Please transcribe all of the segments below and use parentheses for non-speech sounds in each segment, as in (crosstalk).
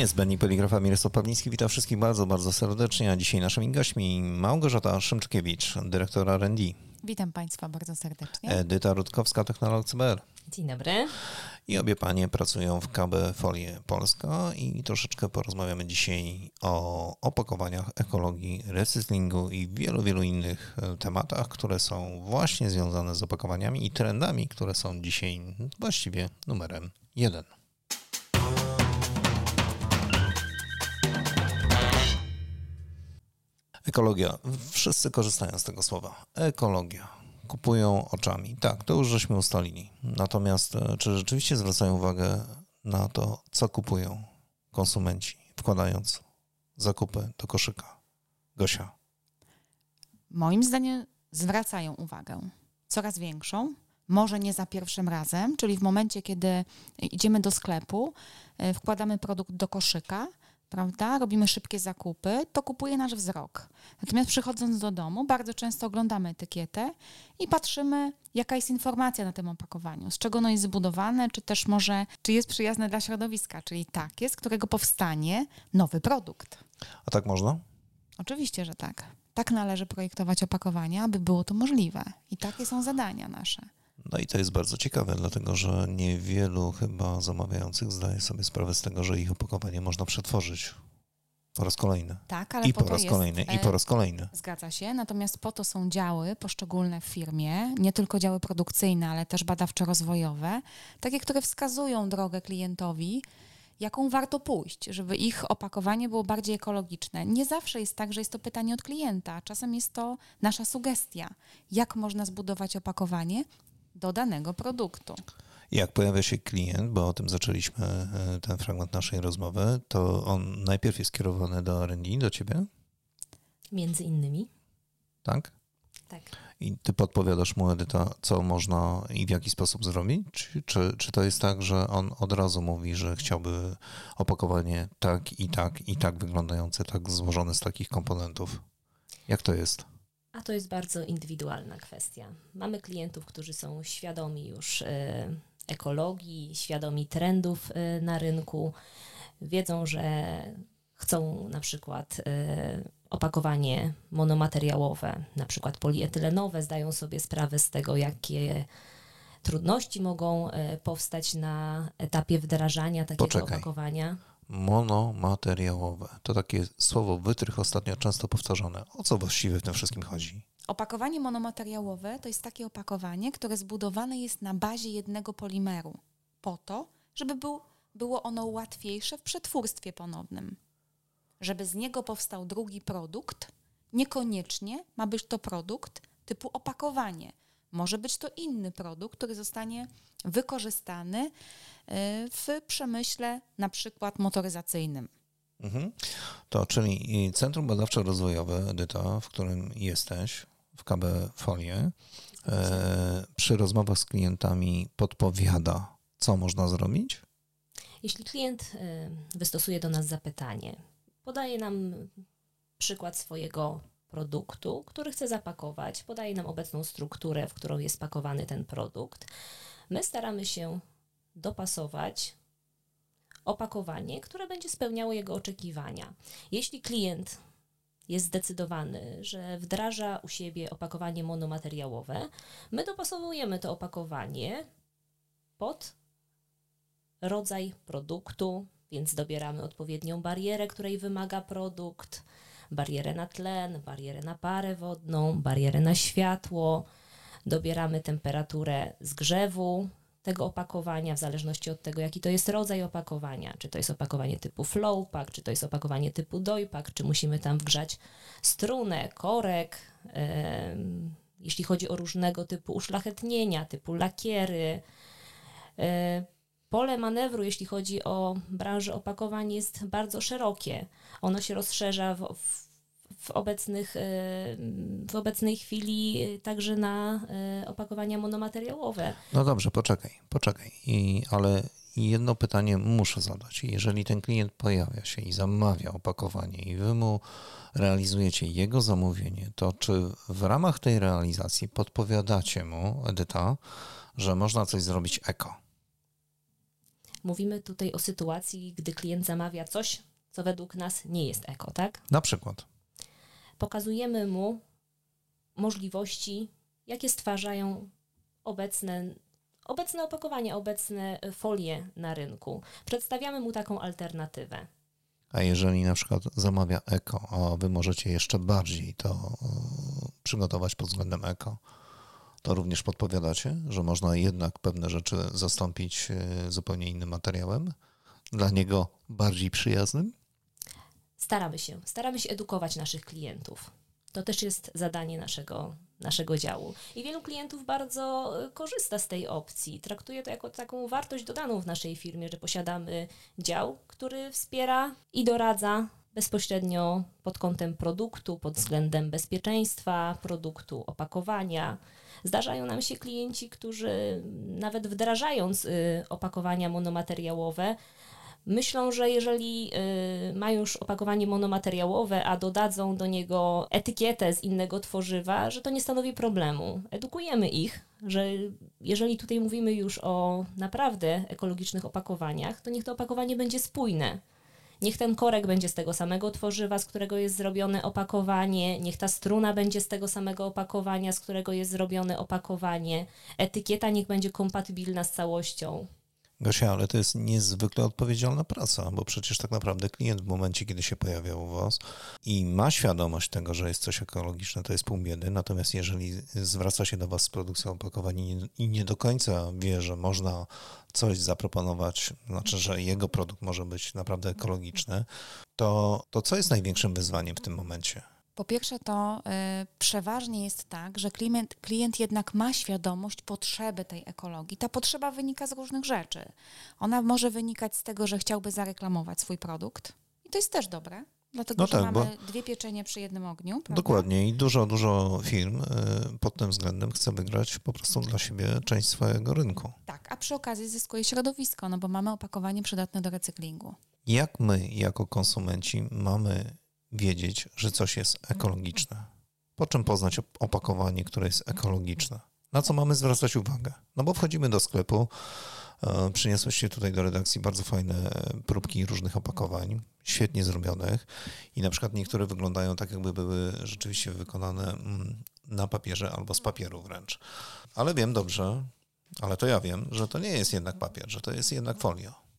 Niezbędni poligrafa Mirosław Pawliński. Witam wszystkich bardzo, bardzo serdecznie. A dzisiaj naszymi gośćmi Małgorzata Szymczykiewicz, dyrektor R&D. Witam Państwa bardzo serdecznie. Edyta Rutkowska, technolog CBR. Dzień dobry. I obie panie pracują w KB Folie Polska i troszeczkę porozmawiamy dzisiaj o opakowaniach, ekologii, recyklingu i wielu, wielu innych e, tematach, które są właśnie związane z opakowaniami i trendami, które są dzisiaj właściwie numerem jeden. Ekologia. Wszyscy korzystają z tego słowa. Ekologia. Kupują oczami. Tak, to już żeśmy ustalili. Natomiast e, czy rzeczywiście zwracają uwagę na to, co kupują konsumenci, wkładając zakupy do koszyka? Gosia. Moim zdaniem zwracają uwagę. Coraz większą. Może nie za pierwszym razem, czyli w momencie, kiedy idziemy do sklepu, e, wkładamy produkt do koszyka, prawda, robimy szybkie zakupy, to kupuje nasz wzrok. Natomiast przychodząc do domu, bardzo często oglądamy etykietę i patrzymy, jaka jest informacja na tym opakowaniu, z czego ono jest zbudowane, czy też może, czy jest przyjazne dla środowiska, czyli takie, z którego powstanie nowy produkt. A tak można? Oczywiście, że tak. Tak należy projektować opakowania, aby było to możliwe. I takie są zadania nasze. No i to jest bardzo ciekawe, dlatego że niewielu chyba zamawiających zdaje sobie sprawę z tego, że ich opakowanie można przetworzyć po raz kolejny. Tak, ale I po, po raz jest, kolejny, i po raz kolejny. Zgadza się, natomiast po to są działy poszczególne w firmie, nie tylko działy produkcyjne, ale też badawczo-rozwojowe, takie, które wskazują drogę klientowi, jaką warto pójść, żeby ich opakowanie było bardziej ekologiczne. Nie zawsze jest tak, że jest to pytanie od klienta, czasem jest to nasza sugestia, jak można zbudować opakowanie do danego produktu. Jak pojawia się klient, bo o tym zaczęliśmy e, ten fragment naszej rozmowy, to on najpierw jest kierowany do R&D, do ciebie, Między innymi. tak? Tak. I ty podpowiadasz mu, Edyta, co można i w jaki sposób zrobić? Czy, czy, czy to jest tak, że on od razu mówi, że chciałby opakowanie tak i tak i tak wyglądające, tak złożone z takich komponentów? Jak to jest? A to jest bardzo indywidualna kwestia. Mamy klientów, którzy są świadomi już e, ekologii, świadomi trendów e, na rynku, wiedzą, że chcą na przykład e, opakowanie monomateriałowe, na przykład polietylenowe, zdają sobie sprawę z tego, jakie trudności mogą powstać na etapie wdrażania takiego Poczekaj. opakowania. Monomateriałowe. To takie słowo wytrych ostatnio często powtarzane. O co właściwie w tym wszystkim chodzi? Opakowanie monomateriałowe to jest takie opakowanie, które zbudowane jest na bazie jednego polimeru, po to, żeby był, było ono łatwiejsze w przetwórstwie ponownym. Żeby z niego powstał drugi produkt, niekoniecznie ma być to produkt typu opakowanie. Może być to inny produkt, który zostanie wykorzystany y, w przemyśle na przykład motoryzacyjnym. Mhm. To czyli Centrum Badawczo-Rozwojowe, Edyta, w którym jesteś, w KB Folie, e, przy rozmowach z klientami podpowiada, co można zrobić? Jeśli klient y, wystosuje do nas zapytanie, podaje nam przykład swojego produktu, który chce zapakować, podaje nam obecną strukturę, w którą jest pakowany ten produkt, my staramy się dopasować opakowanie, które będzie spełniało jego oczekiwania. Jeśli klient jest zdecydowany, że wdraża u siebie opakowanie monomateriałowe, my dopasowujemy to opakowanie pod rodzaj produktu, więc dobieramy odpowiednią barierę, której wymaga produkt, barierę na tlen, barierę na parę wodną, barierę na światło, dobieramy temperaturę zgrzewu tego opakowania, w zależności od tego, jaki to jest rodzaj opakowania, czy to jest opakowanie typu flowpack, czy to jest opakowanie typu dojpack, czy musimy tam wgrzać strunę, korek, em, jeśli chodzi o różnego typu uszlachetnienia, typu lakiery, e, Pole manewru, jeśli chodzi o branżę opakowań, jest bardzo szerokie. Ono się rozszerza w, w, obecnych, e, w obecnej chwili e, także na e, opakowania monomateriałowe. No dobrze, poczekaj, poczekaj. I, ale jedno pytanie muszę zadać. Jeżeli ten klient pojawia się i zamawia opakowanie i wy mu realizujecie jego zamówienie, to czy w ramach tej realizacji podpowiadacie mu, Edyta, że można coś zrobić eko? Mówimy tutaj o sytuacji, gdy klient zamawia coś, co według nas nie jest eko, tak? Na przykład. Pokazujemy mu możliwości, jakie stwarzają obecne, obecne opakowania, obecne folie na rynku. Przedstawiamy mu taką alternatywę. A jeżeli na przykład zamawia eko, a wy możecie jeszcze bardziej to e, przygotować pod względem eko, to również podpowiadacie, że można jednak pewne rzeczy zastąpić e, zupełnie innym materiałem, dla niego bardziej przyjaznym? Staramy się, staramy się edukować naszych klientów. To też jest zadanie naszego, naszego działu. I wielu klientów bardzo e, korzysta z tej opcji. Traktuje to jako taką wartość dodaną w naszej firmie, że posiadamy dział, który wspiera i doradza bezpośrednio pod kątem produktu, pod względem bezpieczeństwa produktu, opakowania. Zdarzają nam się klienci, którzy nawet wdrażając y, opakowania monomateriałowe, myślą, że jeżeli y, mają już opakowanie monomateriałowe, a dodadzą do niego etykietę z innego tworzywa, że to nie stanowi problemu. Edukujemy ich, że jeżeli tutaj mówimy już o naprawdę ekologicznych opakowaniach, to niech to opakowanie będzie spójne. Niech ten korek będzie z tego samego tworzywa, z którego jest zrobione opakowanie, niech ta struna będzie z tego samego opakowania, z którego jest zrobione opakowanie. Etykieta niech będzie kompatybilna z całością. Gosia, ale to jest niezwykle odpowiedzialna praca, bo przecież tak naprawdę klient w momencie, kiedy się pojawia u Was i ma świadomość tego, że jest coś ekologiczne, to jest pół biedy. Natomiast jeżeli zwraca się do Was z produkcją opakowań i nie do końca wie, że można coś zaproponować, znaczy, że jego produkt może być naprawdę ekologiczny, to, to co jest największym wyzwaniem w tym momencie? Po pierwsze, to y, przeważnie jest tak, że klient, klient jednak ma świadomość potrzeby tej ekologii. Ta potrzeba wynika z różnych rzeczy. Ona może wynikać z tego, że chciałby zareklamować swój produkt, i to jest też dobre. Dlatego, no że tak, mamy dwie pieczenie przy jednym ogniu. Prawda? Dokładnie i dużo, dużo firm y, pod tym względem chce wygrać po prostu dla siebie część swojego rynku. Tak, a przy okazji zyskuje środowisko, no bo mamy opakowanie przydatne do recyklingu. Jak my jako konsumenci mamy wiedzieć, że coś jest ekologiczne. Po czym poznać opakowanie, które jest ekologiczne? Na co mamy zwracać uwagę? No bo wchodzimy do sklepu, e, przyniosłeś się tutaj do redakcji bardzo fajne próbki różnych opakowań, świetnie zrobionych i na przykład niektóre wyglądają tak, jakby były rzeczywiście wykonane mm, na papierze albo z papieru wręcz. Ale wiem dobrze, ale to ja wiem, że to nie jest jednak papier, że to jest jednak folio.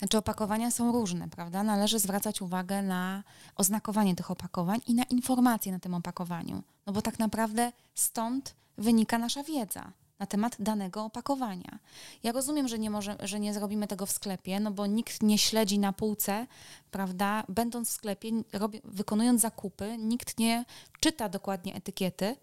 Znaczy opakowania są różne, prawda? Należy zwracać uwagę na oznakowanie tych opakowań i na informacje na tym opakowaniu. No bo tak naprawdę stąd wynika nasza wiedza na temat danego opakowania. Ja rozumiem, że nie, może, że nie zrobimy tego w sklepie, no bo nikt nie śledzi na półce, prawda? Będąc w sklepie, wykonując zakupy, nikt nie czyta dokładnie etykiety,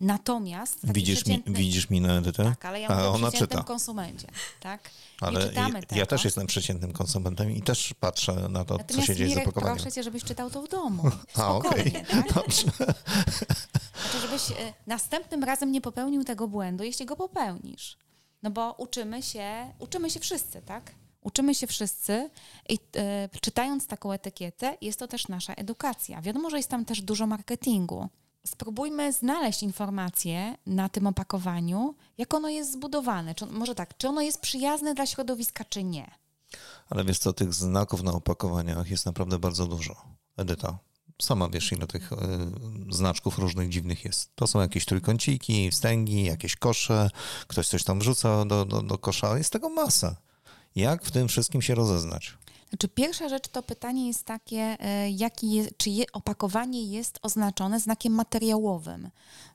natomiast... Widzisz, mi, widzisz minę Edytę? Tak, ale ja mówię ona czyta. konsumencie. Tak? Ale ja, też jestem przeciętnym konsumentem i też patrzę na to, Natomiast co się dzieje z opakowaniem. proszę cię, żebyś czytał to w domu. (laughs) A, okej. Okay. (laughs) Tak? Dobrze. (laughs) Znaczy, żebyś e, następnym razem nie popełnił tego błędu, jeśli go popełnisz. No bo uczymy się, uczymy się wszyscy, tak? Uczymy się wszyscy i e, czytając taką etykietę, jest to też nasza edukacja. Wiadomo, że jest tam też dużo marketingu spróbujmy znaleźć informację na tym opakowaniu, jak ono jest zbudowane. Czy, może tak, czy ono jest przyjazne dla środowiska, czy nie. Ale wiesz co, tych znaków na opakowaniach jest naprawdę bardzo dużo. Edyta, sama wiesz, ile tych y, znaczków różnych dziwnych jest. To są jakieś trójkąciki, wstęgi, jakieś kosze, ktoś coś tam wrzuca do, do, do kosza. Jest tego masa. Jak w tym wszystkim się rozeznać? Znaczy, pierwsza rzecz to pytanie jest takie, e, jaki czy je, opakowanie jest oznaczone znakiem materiałowym,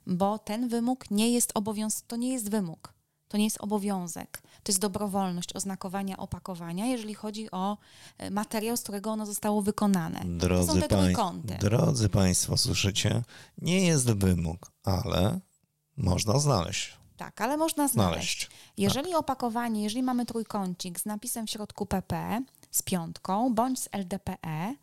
bo ten wymóg nie jest obowiązek, to nie jest wymóg, to nie jest obowiązek. To jest dobrowolność oznakowania opakowania, jeżeli chodzi o e, materiał, z którego ono zostało wykonane. Drodzy, to są te pań, drodzy Państwo, słyszycie? Nie jest wymóg, ale można znaleźć. Tak, ale można znaleźć. znaleźć. Jeżeli tak. opakowanie, jeżeli mamy trójkącik z napisem w środku PP, z piątką bądź z LDPE,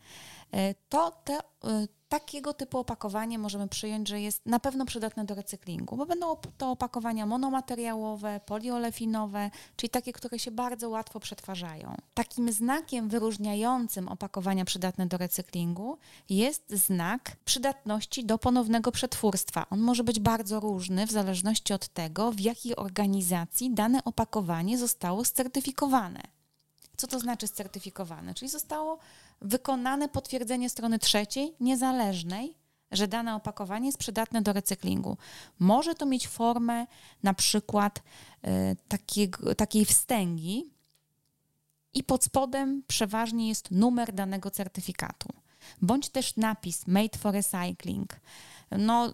y, to te, y, takiego typu opakowanie możemy przyjąć, że jest na pewno przydatne do recyklingu, bo będą to opakowania monomateriałowe, poliolefinowe, czyli takie, które się bardzo łatwo przetwarzają. Takim znakiem wyróżniającym opakowania przydatne do recyklingu jest znak przydatności do ponownego przetwórstwa. On może być bardzo różny w zależności od tego, w jakiej organizacji dane opakowanie zostało certyfikowane. Co to znaczy certyfikowane? Czyli zostało wykonane potwierdzenie strony trzeciej, niezależnej, że dane opakowanie jest przydatne do recyklingu. Może to mieć formę na przykład y, takiego, takiej wstęgi i pod spodem przeważnie jest numer danego certyfikatu, bądź też napis Made for Recycling. No,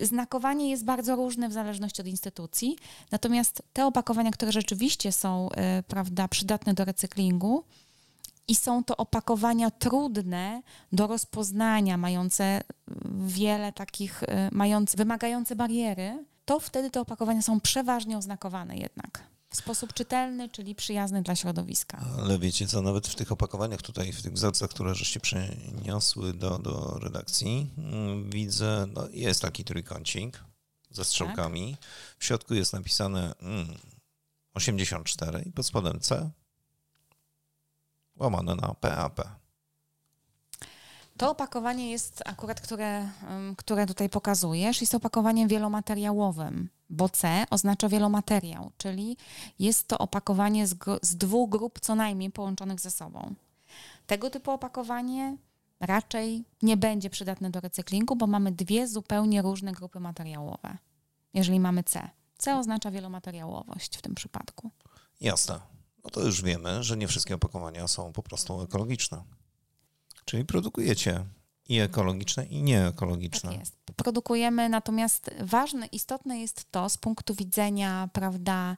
Znakowanie jest bardzo różne w zależności od instytucji, natomiast te opakowania, które rzeczywiście są y, prawda, przydatne do recyklingu i są to opakowania trudne do rozpoznania, mające wiele takich, y, mające, wymagające bariery, to wtedy te opakowania są przeważnie oznakowane jednak w sposób czytelny, czyli przyjazny dla środowiska. Ale wiecie co, nawet w tych opakowaniach tutaj, w tych wzorcach, które żeście przeniosły do, do redakcji, mm, widzę, no jest taki trójkącik ze strzałkami. Tak. W środku jest napisane mm, 84 i pod spodem C łamane na PAP. To opakowanie jest akurat, które, które tutaj pokazujesz, jest opakowaniem wielomateriałowym, bo C oznacza wielomateriał, czyli jest to opakowanie z, z dwóch grup co najmniej połączonych ze sobą. Tego typu opakowanie raczej nie będzie przydatne do recyklingu, bo mamy dwie zupełnie różne grupy materiałowe, jeżeli mamy C. C oznacza wielomateriałowość w tym przypadku. Jasne. No to już wiemy, że nie wszystkie opakowania są po prostu ekologiczne. Czyli produkujecie i ekologiczne, i nieekologiczne. Tak jest. Produkujemy, natomiast ważne, istotne jest to z punktu widzenia, prawda,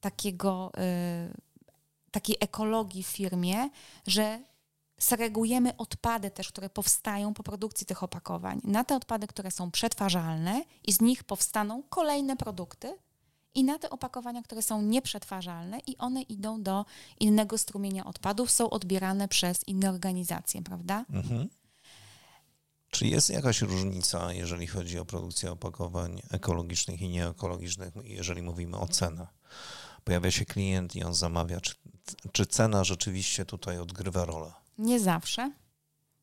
takiego, y, takiej ekologii w firmie, że segregujemy odpady też, które powstają po produkcji tych opakowań, na te odpady, które są przetwarzalne i z nich powstaną kolejne produkty, i na te opakowania, które są nieprzetwarzalne i one idą do innego strumienia odpadów, są odbierane przez inne organizacje, prawda? Mhm. Czy jest jakaś różnica, jeżeli chodzi o produkcję opakowań ekologicznych i nieekologicznych, jeżeli mówimy o cenach? Pojawia się klient i on zamawia. Czy, czy cena rzeczywiście tutaj odgrywa rolę? Nie zawsze.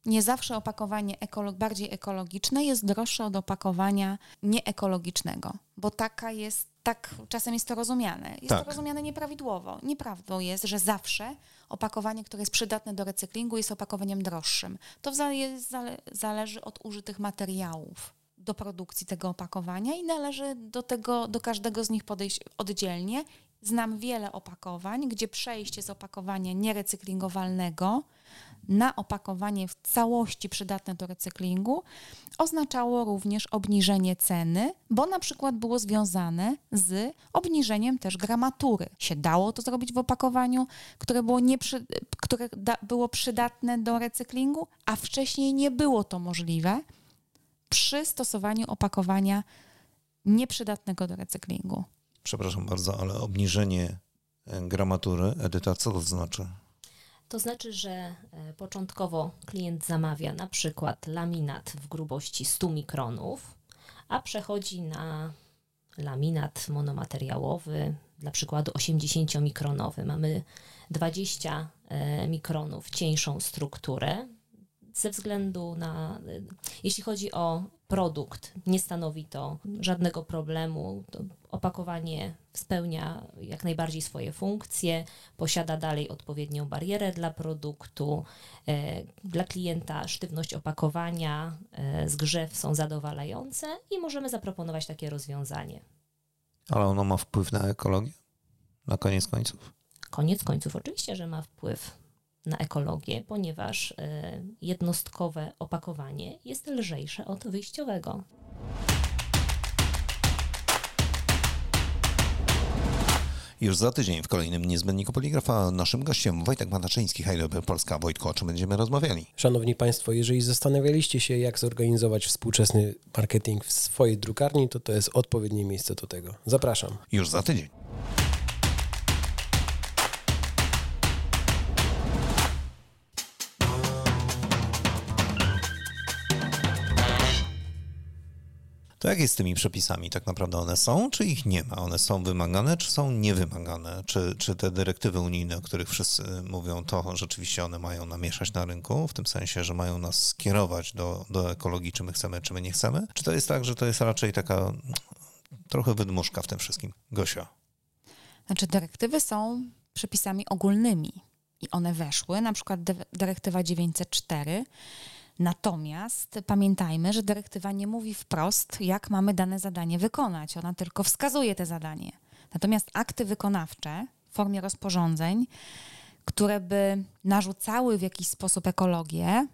Nie zawsze opakowanie ekolog bardziej ekologiczne jest droższe od opakowania nieekologicznego, bo taka jest tak czasem jest to rozumiane. Jest tak. to rozumiane nieprawidłowo. Nieprawdą jest, że zawsze opakowanie, które jest przydatne do recyklingu, jest opakowaniem droższym. To zale zależy od użytych materiałów do produkcji tego opakowania i należy do, tego, do każdego z nich podejść oddzielnie. Znam wiele opakowań, gdzie przejście z opakowania nierecyklingowalnego na opakowanie w całości przydatne do recyklingu oznaczało również obniżenie ceny, bo na przykład było związane z obniżeniem też gramatury. Się dało to zrobić w opakowaniu, które było, nieprzy, które da, było przydatne do recyklingu, a wcześniej nie było to możliwe przy stosowaniu opakowania nieprzydatnego do recyklingu. Przepraszam bardzo, ale obniżenie gramatury, Edyta, co to znaczy? To znaczy, że e, początkowo klient zamawia na przykład laminat w grubości 100 mikronów, a przechodzi na laminat monomateriałowy, dla przykładu 80-mikronowy. Mamy 20 e, mikronów cieńszą strukturę, ze względu na, jeśli chodzi o produkt, nie stanowi to żadnego problemu. To opakowanie spełnia jak najbardziej swoje funkcje, posiada dalej odpowiednią barierę dla produktu. E, dla klienta sztywność opakowania, e, zgrzew są zadowalające i możemy zaproponować takie rozwiązanie. Ale ono ma wpływ na ekologię? Na koniec końców? Koniec końców oczywiście, że ma wpływ na ekologię, ponieważ y, jednostkowe opakowanie jest lżejsze od wyjściowego. Już za tydzień w kolejnym niezbędniku poligrafa naszym gościem Wojtek Mataczyński, Heidelberg Polska. Wojtko, o czym będziemy rozmawiali? Szanowni Państwo, jeżeli zastanawialiście się, jak zorganizować współczesny marketing w swojej drukarni, to to jest odpowiednie miejsce do tego. Zapraszam. Już za tydzień. To jak jest z tymi przepisami? Tak naprawdę one są, czy ich nie ma? One są wymagane, czy są niewymagane? Czy, czy te dyrektywy unijne, o których wszyscy mówią, to rzeczywiście one mają namieszać na rynku, w tym sensie, że mają nas skierować do, do ekologii, czy my chcemy, czy my nie chcemy? Czy to jest tak, że to jest raczej taka trochę wydmuszka w tym wszystkim? Gosia. Znaczy, dyrektywy są przepisami ogólnymi i one weszły, na przykład dyrektywa 904 Natomiast pamiętajmy, że dyrektywa nie mówi wprost, jak mamy dane zadanie wykonać. Ona tylko wskazuje te zadanie. Natomiast akty wykonawcze w formie rozporządzeń, które by narzucały w jakiś sposób ekologię,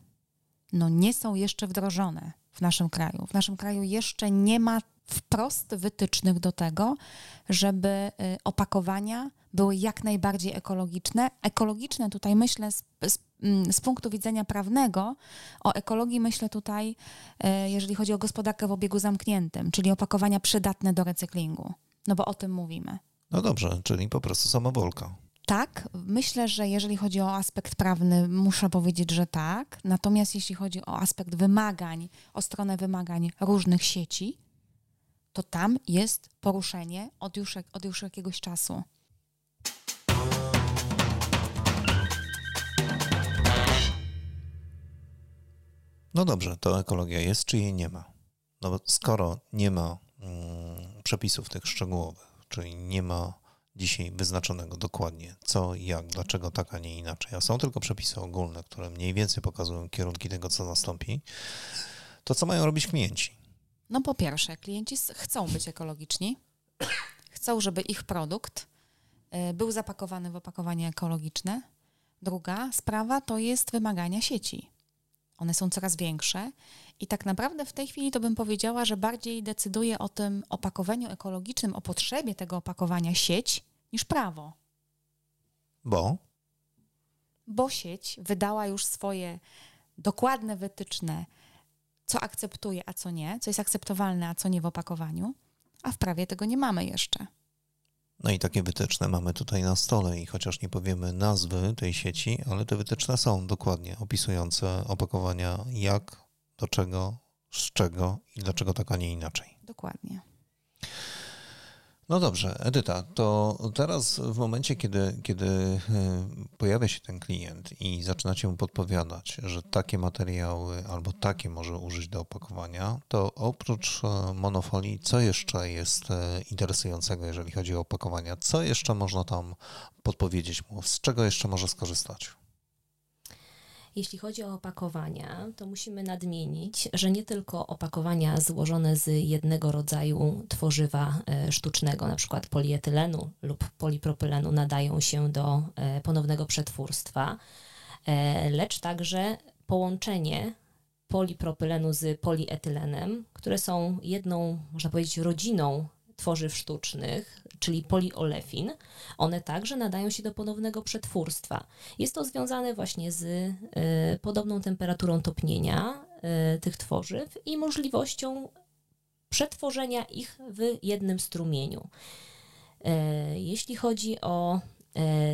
no nie są jeszcze wdrożone w naszym kraju. W naszym kraju jeszcze nie ma wprost wytycznych do tego, żeby y, opakowania były jak najbardziej ekologiczne. Ekologiczne tutaj myślę z, z, z, punktu widzenia prawnego, o ekologii myślę tutaj, y, jeżeli chodzi o gospodarkę w obiegu zamkniętym, czyli opakowania przydatne do recyklingu, no bo o tym mówimy. No dobrze, czyli po prostu samowolka. Tak, myślę, że jeżeli chodzi o aspekt prawny, muszę powiedzieć, że tak. Natomiast jeśli chodzi o aspekt wymagań, o stronę wymagań różnych sieci, to tam jest poruszenie od już, od już jakiegoś czasu. No dobrze, to ekologia jest, czy jej nie ma? No bo skoro nie ma mm, przepisów tych szczegółowych, czyli nie ma dzisiaj wyznaczonego dokładnie co, jak, dlaczego tak, a nie inaczej, a są tylko przepisy ogólne, które mniej więcej pokazują kierunki tego, co nastąpi, to co mają robić klienci? No po pierwsze, klienci chcą być ekologiczni, (coughs) chcą, żeby ich produkt y, był zapakowany w opakowanie ekologiczne. Druga sprawa to jest wymagania sieci. One są coraz większe i tak naprawdę w tej chwili to bym powiedziała, że bardziej decyduje o tym opakowaniu ekologicznym, o potrzebie tego opakowania sieć niż prawo. Bo? Bo sieć wydała już swoje dokładne wytyczne co akceptuje, a co nie, co jest akceptowalne, a co nie w opakowaniu, a w prawie tego nie mamy jeszcze. No i takie wytyczne mamy tutaj na stole i chociaż nie powiemy nazwy tej sieci, ale te wytyczne są dokładnie opisujące opakowania jak, do czego, z czego i dlaczego tak, a nie inaczej. Dokładnie. No dobrze, Edyta, to teraz w momencie, kiedy, kiedy e, pojawia się ten klient i zaczynacie mu podpowiadać, że takie materiały albo takie może użyć do opakowania, to oprócz e, monofolii, co jeszcze jest e, interesującego, jeżeli chodzi o opakowania? Co jeszcze można tam podpowiedzieć mu? Z czego jeszcze może skorzystać? Jeśli chodzi o opakowania, to musimy nadmienić, że nie tylko opakowania złożone z jednego rodzaju tworzywa e, sztucznego, na przykład polietylenu lub polipropylenu, nadają się do e, ponownego przetwórstwa, e, lecz także połączenie polipropylenu z polietylenem, które są jedną, można powiedzieć, rodziną tworzyw sztucznych, czyli poliolefin, one także nadają się do ponownego przetwórstwa. Jest to związane właśnie z y, podobną temperaturą topnienia y, tych tworzyw i możliwością przetworzenia ich w jednym strumieniu. Y, jeśli chodzi o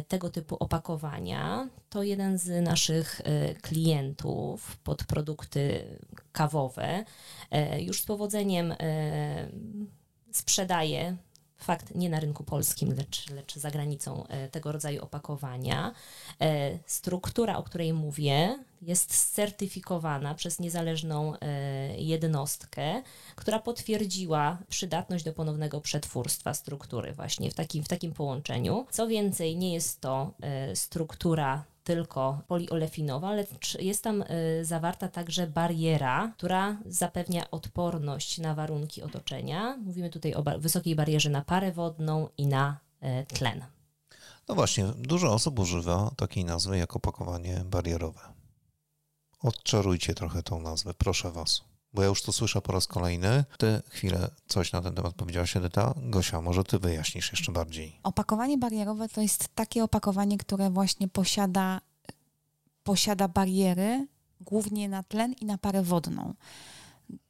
tego typu opakowania, to jeden z naszych klientów pod produkty kawowe już z powodzeniem sprzedaje fakt nie na rynku polskim, lecz, lecz za granicą e, tego rodzaju opakowania. E, struktura, o której mówię, jest certyfikowana przez niezależną e, jednostkę, która potwierdziła przydatność do ponownego przetwórstwa struktury właśnie w takim, w takim połączeniu. Co więcej, nie jest to struktura tylko poliolefinowa, lecz jest tam y, zawarta także bariera, która zapewnia odporność na warunki otoczenia. Mówimy tutaj o wysokiej barierze na parę wodną i na y, tlen. No właśnie, dużo osób używa takiej nazwy jak opakowanie barierowe. Odczarujcie trochę tą nazwę, proszę Was. Bo ja już to słyszę po raz kolejny. Ty chwilę coś na ten temat powiedziałaś, Edyta. Gosia, może ty wyjaśnisz jeszcze bardziej. Opakowanie barierowe to jest takie opakowanie, które właśnie posiada, posiada bariery głównie na tlen i na parę wodną.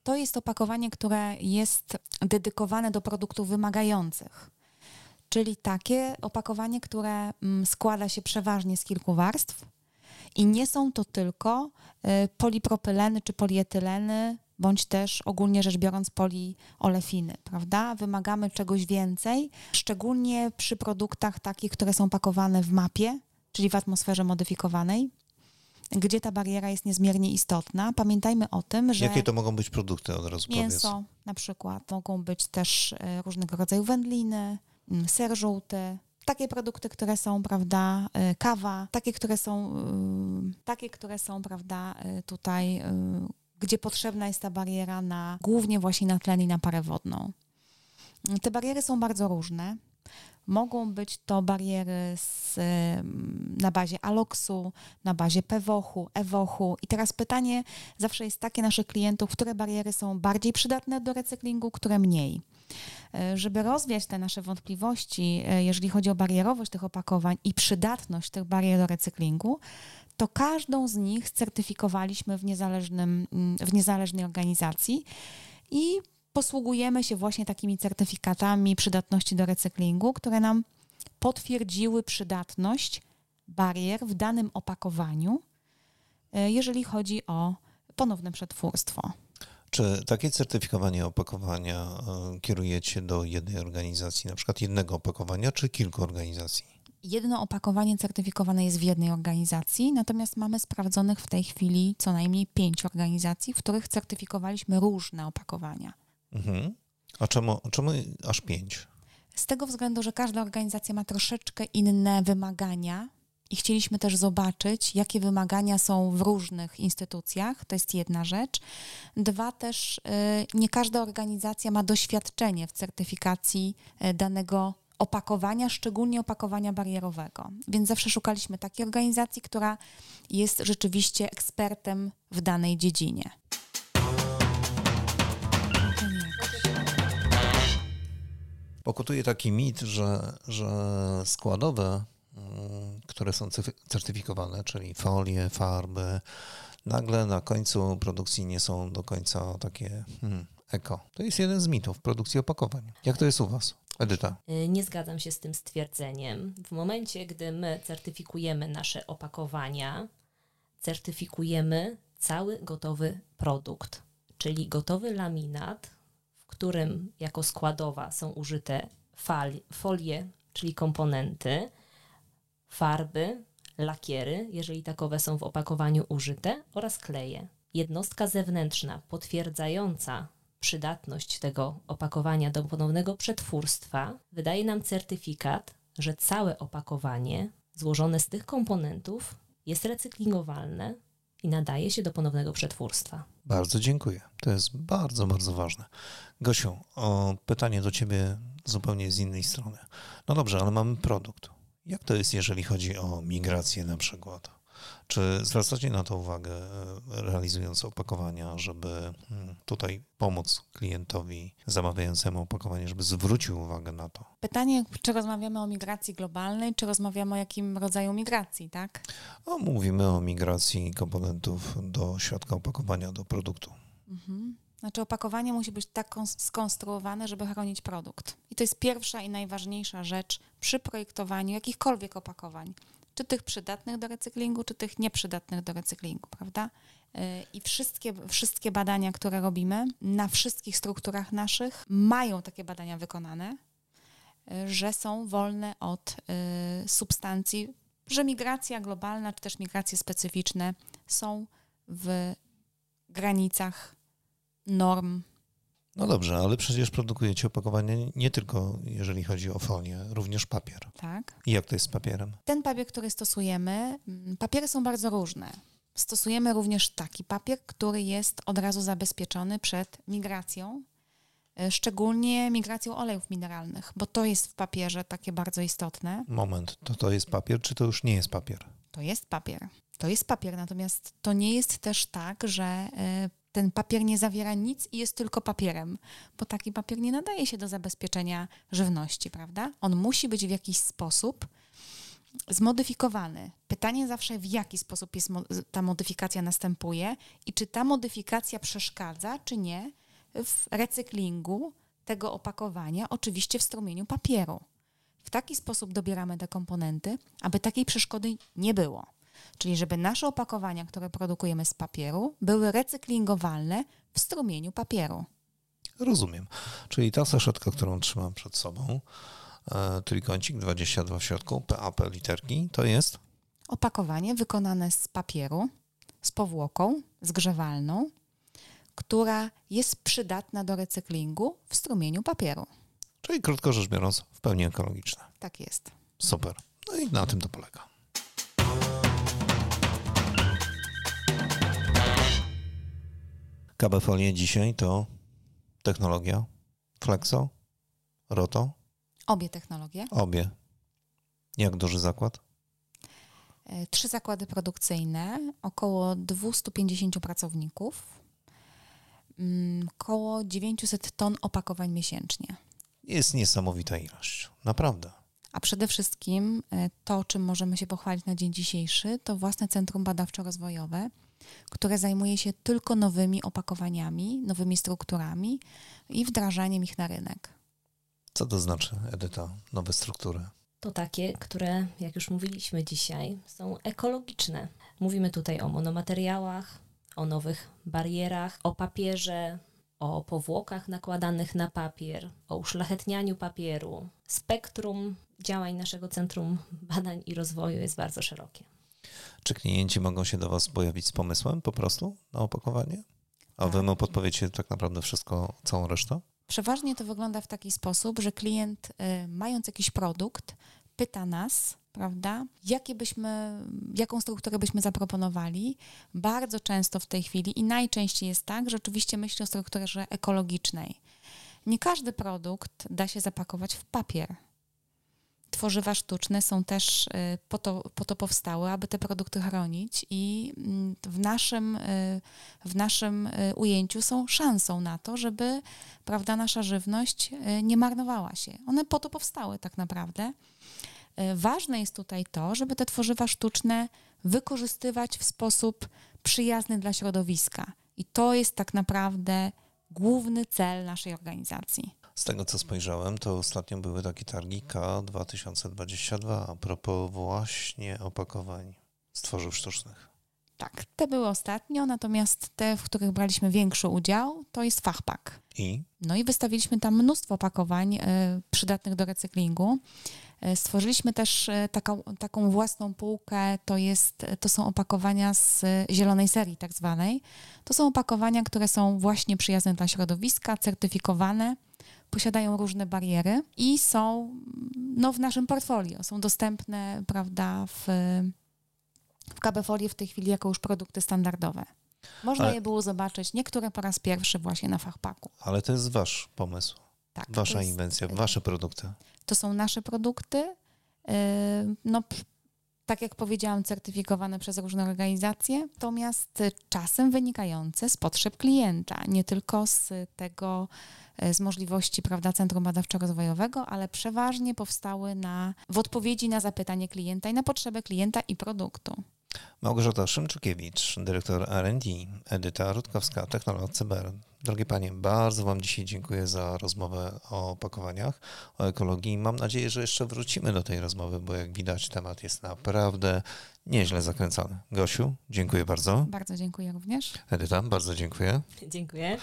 To jest opakowanie, które jest dedykowane do produktów wymagających. Czyli takie opakowanie, które mm, składa się przeważnie z kilku warstw i nie są to tylko y, polipropyleny czy polietyleny bądź też ogólnie rzecz biorąc poliolefiny, prawda? Wymagamy czegoś więcej, szczególnie przy produktach takich, które są pakowane w mapie, czyli w atmosferze modyfikowanej, gdzie ta bariera jest niezmiernie istotna. Pamiętajmy o tym, że Jakie to mogą być produkty od razu mięso powiedz? na przykład, mogą być też e, różnego rodzaju wędliny, mm, ser żółty, takie produkty, które są, prawda, e, kawa, takie, które są, y, takie, które są, prawda, e, tutaj, y, gdzie potrzebna jest ta bariera na, głównie właśnie na tlen i na parę wodną. Te bariery są bardzo różne. Mogą być to bariery z, na bazie aloksu, na bazie pewochu, ewochu. I teraz pytanie zawsze jest takie naszych klientów, które bariery są bardziej przydatne do recyklingu, które mniej. E, Żeby rozwiać te nasze wątpliwości, e, jeżeli chodzi o barierowość tych opakowań i przydatność tych barier do recyklingu, to każdą z nich certyfikowaliśmy w, niezależnym, mm, w niezależnej organizacji i posługujemy się właśnie takimi certyfikatami przydatności do recyklingu, które nam potwierdziły przydatność barier w danym opakowaniu, e, jeżeli chodzi o ponowne przetwórstwo. Czy takie certyfikowanie opakowania e, kierujecie do jednej organizacji, na przykład jednego opakowania, czy kilku organizacji? Jedno opakowanie certyfikowane jest w jednej organizacji, natomiast mamy sprawdzonych w tej chwili co najmniej pięć organizacji, w których certyfikowaliśmy różne opakowania. Mhm. A czemu, czemu aż pięć? Z tego względu, że każda organizacja ma troszeczkę inne wymagania i chcieliśmy też zobaczyć, jakie wymagania są w różnych instytucjach. To jest jedna rzecz. Dwa też, y, nie każda organizacja ma doświadczenie w certyfikacji y, danego opakowania, szczególnie opakowania barierowego. Więc zawsze szukaliśmy takiej organizacji, która jest rzeczywiście ekspertem w danej dziedzinie. Pokutuje taki mit, że, że składowe, mm, które są certyfikowane, czyli folie, farby, nagle na końcu produkcji nie są do końca takie hmm, eko. To jest jeden z mitów produkcji opakowań. Jak to jest u Was? Edyta. Y, Nie zgadzam się z tym stwierdzeniem. W momencie, gdy my certyfikujemy nasze opakowania, certyfikujemy cały gotowy produkt, czyli gotowy laminat, w którym jako składowa są użyte fali, folie, czyli komponenty, farby, lakiery, jeżeli takowe są w opakowaniu użyte, oraz kleje. Jednostka zewnętrzna potwierdzająca przydatność tego opakowania do ponownego przetwórstwa wydaje nam certyfikat, że całe opakowanie złożone z tych komponentów jest recyklingowalne i nadaje się do ponownego przetwórstwa. Bardzo dziękuję. To jest bardzo, bardzo ważne. Gosiu, o pytanie do Ciebie zupełnie z innej strony. No dobrze, ale mamy produkt. Jak to jest, jeżeli chodzi o migrację na przykład? Czy zwracacie na to uwagę, e, realizując opakowania, żeby mm, tutaj pomóc klientowi zamawiającemu opakowanie, żeby zwrócił uwagę na to? Pytanie, czy rozmawiamy o migracji globalnej, czy rozmawiamy o jakim rodzaju migracji, tak? O, mówimy o migracji komponentów do środka opakowania, do produktu. Mhm. Znaczy opakowanie musi być tak kons- skonstruowane, żeby chronić produkt. I to jest pierwsza i najważniejsza rzecz przy projektowaniu jakichkolwiek opakowań. Czy tych przydatnych do recyklingu, czy tych nieprzydatnych do recyklingu, prawda? Yy, I wszystkie, wszystkie badania, które robimy na wszystkich strukturach naszych, mają takie badania wykonane, yy, że są wolne od yy, substancji, że migracja globalna, czy też migracje specyficzne są w granicach norm. No dobrze, ale przecież produkujecie opakowanie nie tylko jeżeli chodzi o folię, również papier. Tak. I jak to jest z papierem? Ten papier, który stosujemy, mm, papiery są bardzo różne. Stosujemy również taki papier, który jest od razu zabezpieczony przed migracją, y, szczególnie migracją olejów mineralnych, bo to jest w papierze takie bardzo istotne. Moment, to to jest papier, czy to już nie jest papier? To jest papier. To jest papier, natomiast to nie jest też tak, że y, ten papier nie zawiera nic i jest tylko papierem, bo taki papier nie nadaje się do zabezpieczenia żywności, prawda? On musi być w jakiś sposób zmodyfikowany. Pytanie zawsze, w jaki sposób jest ta modyfikacja następuje i czy ta modyfikacja przeszkadza, czy nie w recyklingu tego opakowania, oczywiście w strumieniu papieru. W taki sposób dobieramy te komponenty, aby takiej przeszkody nie było. Czyli żeby nasze opakowania, które produkujemy z papieru, były recyklingowalne w strumieniu papieru. Rozumiem. Czyli ta saszetka, którą trzymam przed sobą, e, trójkącik 22 w środku, PAP literki, to jest? Opakowanie wykonane z papieru, z powłoką zgrzewalną, która jest przydatna do recyklingu w strumieniu papieru. Czyli krótko rzecz biorąc, w pełni ekologiczne. Tak jest. Super. No i na tym to polega. KB Folie dzisiaj to technologia Flexo, Roto, Obie technologie. obie. Jak duży zakład? E, Trzy zakłady produkcyjne, około 250 pracowników, mm, około 900 ton opakowań miesięcznie. Jest niesamowita ilość. Naprawdę. A przede wszystkim e, to, czym możemy się pochwalić na dzień dzisiejszy, to własne Centrum Badawczo-Rozwojowe, które zajmuje się tylko nowymi opakowaniami, nowymi strukturami i wdrażaniem ich na rynek. Co to znaczy, Edyta, nowe struktury? To takie, które, jak już mówiliśmy dzisiaj, są ekologiczne. Mówimy tutaj o monomateriałach, o nowych barierach, o papierze, o powłokach nakładanych na papier, o uszlachetnianiu papieru. Spektrum działań naszego Centrum Badań i Rozwoju jest bardzo szerokie. Czy klienci mogą się do Was pojawić z pomysłem po prostu na opakowanie? A Wy mu podpowiecie tak naprawdę wszystko, całą resztę? Przeważnie to wygląda w taki sposób, że klient, y, mając jakiś produkt, pyta nas, prawda, jakie byśmy, jaką strukturę byśmy zaproponowali. Bardzo często w tej chwili i najczęściej jest tak, że oczywiście myśli o strukturze ekologicznej. Nie każdy produkt da się zapakować w papier. Tworzywa sztuczne są też y, po to, po to powstałe, aby te produkty chronić i mm, w naszym, y, w naszym y, ujęciu są szansą na to, żeby prawda, nasza żywność nie marnowała się. One po to powstały tak naprawdę. Ważne jest tutaj to, żeby te tworzywa sztuczne wykorzystywać w sposób przyjazny dla środowiska. I to jest tak naprawdę główny cel naszej organizacji. Z tego co spojrzałem, to ostatnio były takie targi K2022 a propos właśnie opakowań z tworzyw sztucznych. Tak, te były ostatnio, natomiast te, w których braliśmy większy udział, to jest Fachpak. I No i wystawiliśmy tam mnóstwo opakowań e, przydatnych do recyklingu. E, Stworzyliśmy też e, taką, taką własną półkę, to, jest, to są opakowania z zielonej serii tak zwanej. To są opakowania, które są właśnie przyjazne dla środowiska, certyfikowane, posiadają różne bariery i są mm, no, w naszym portfolio, są dostępne prawda, w, w KB Folie w tej chwili jako już produkty standardowe. Można Ale- je było zobaczyć, niektóre po raz pierwszy właśnie na Fachpaku. ale to jest Wasz pomysł, Tak, Wasza jest- inwencja, Wasze produkty. To są nasze produkty, yy, no tak jak powiedziałam, certyfikowane przez różne organizacje, natomiast czasem wynikające z potrzeb klienta, nie tylko z tego, y, z możliwości prawda, Centrum Badawczo-Rozwojowego, ale przeważnie powstały na, w odpowiedzi na zapytanie klienta i na potrzebę klienta i produktu. Małgorzata Szymczukiewicz, dyrektor R&D, Edyta Rutkowska, technolog CBR. Drogie Panie, bardzo Wam dzisiaj dziękuję za rozmowę o opakowaniach, o ekologii. Mam nadzieję, że jeszcze wrócimy do tej rozmowy, bo jak widać temat jest naprawdę nieźle zakręcony. Gosiu, dziękuję bardzo. Bardzo dziękuję również. Edyta, bardzo dziękuję. Dziękuję.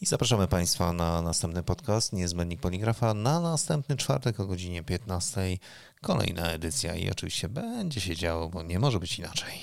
I zapraszamy Państwa na następny podcast Niezbędnik Poligrafa na następny czwartek o godzinie 15. Kolejna edycja i oczywiście będzie się działo, bo nie może być inaczej.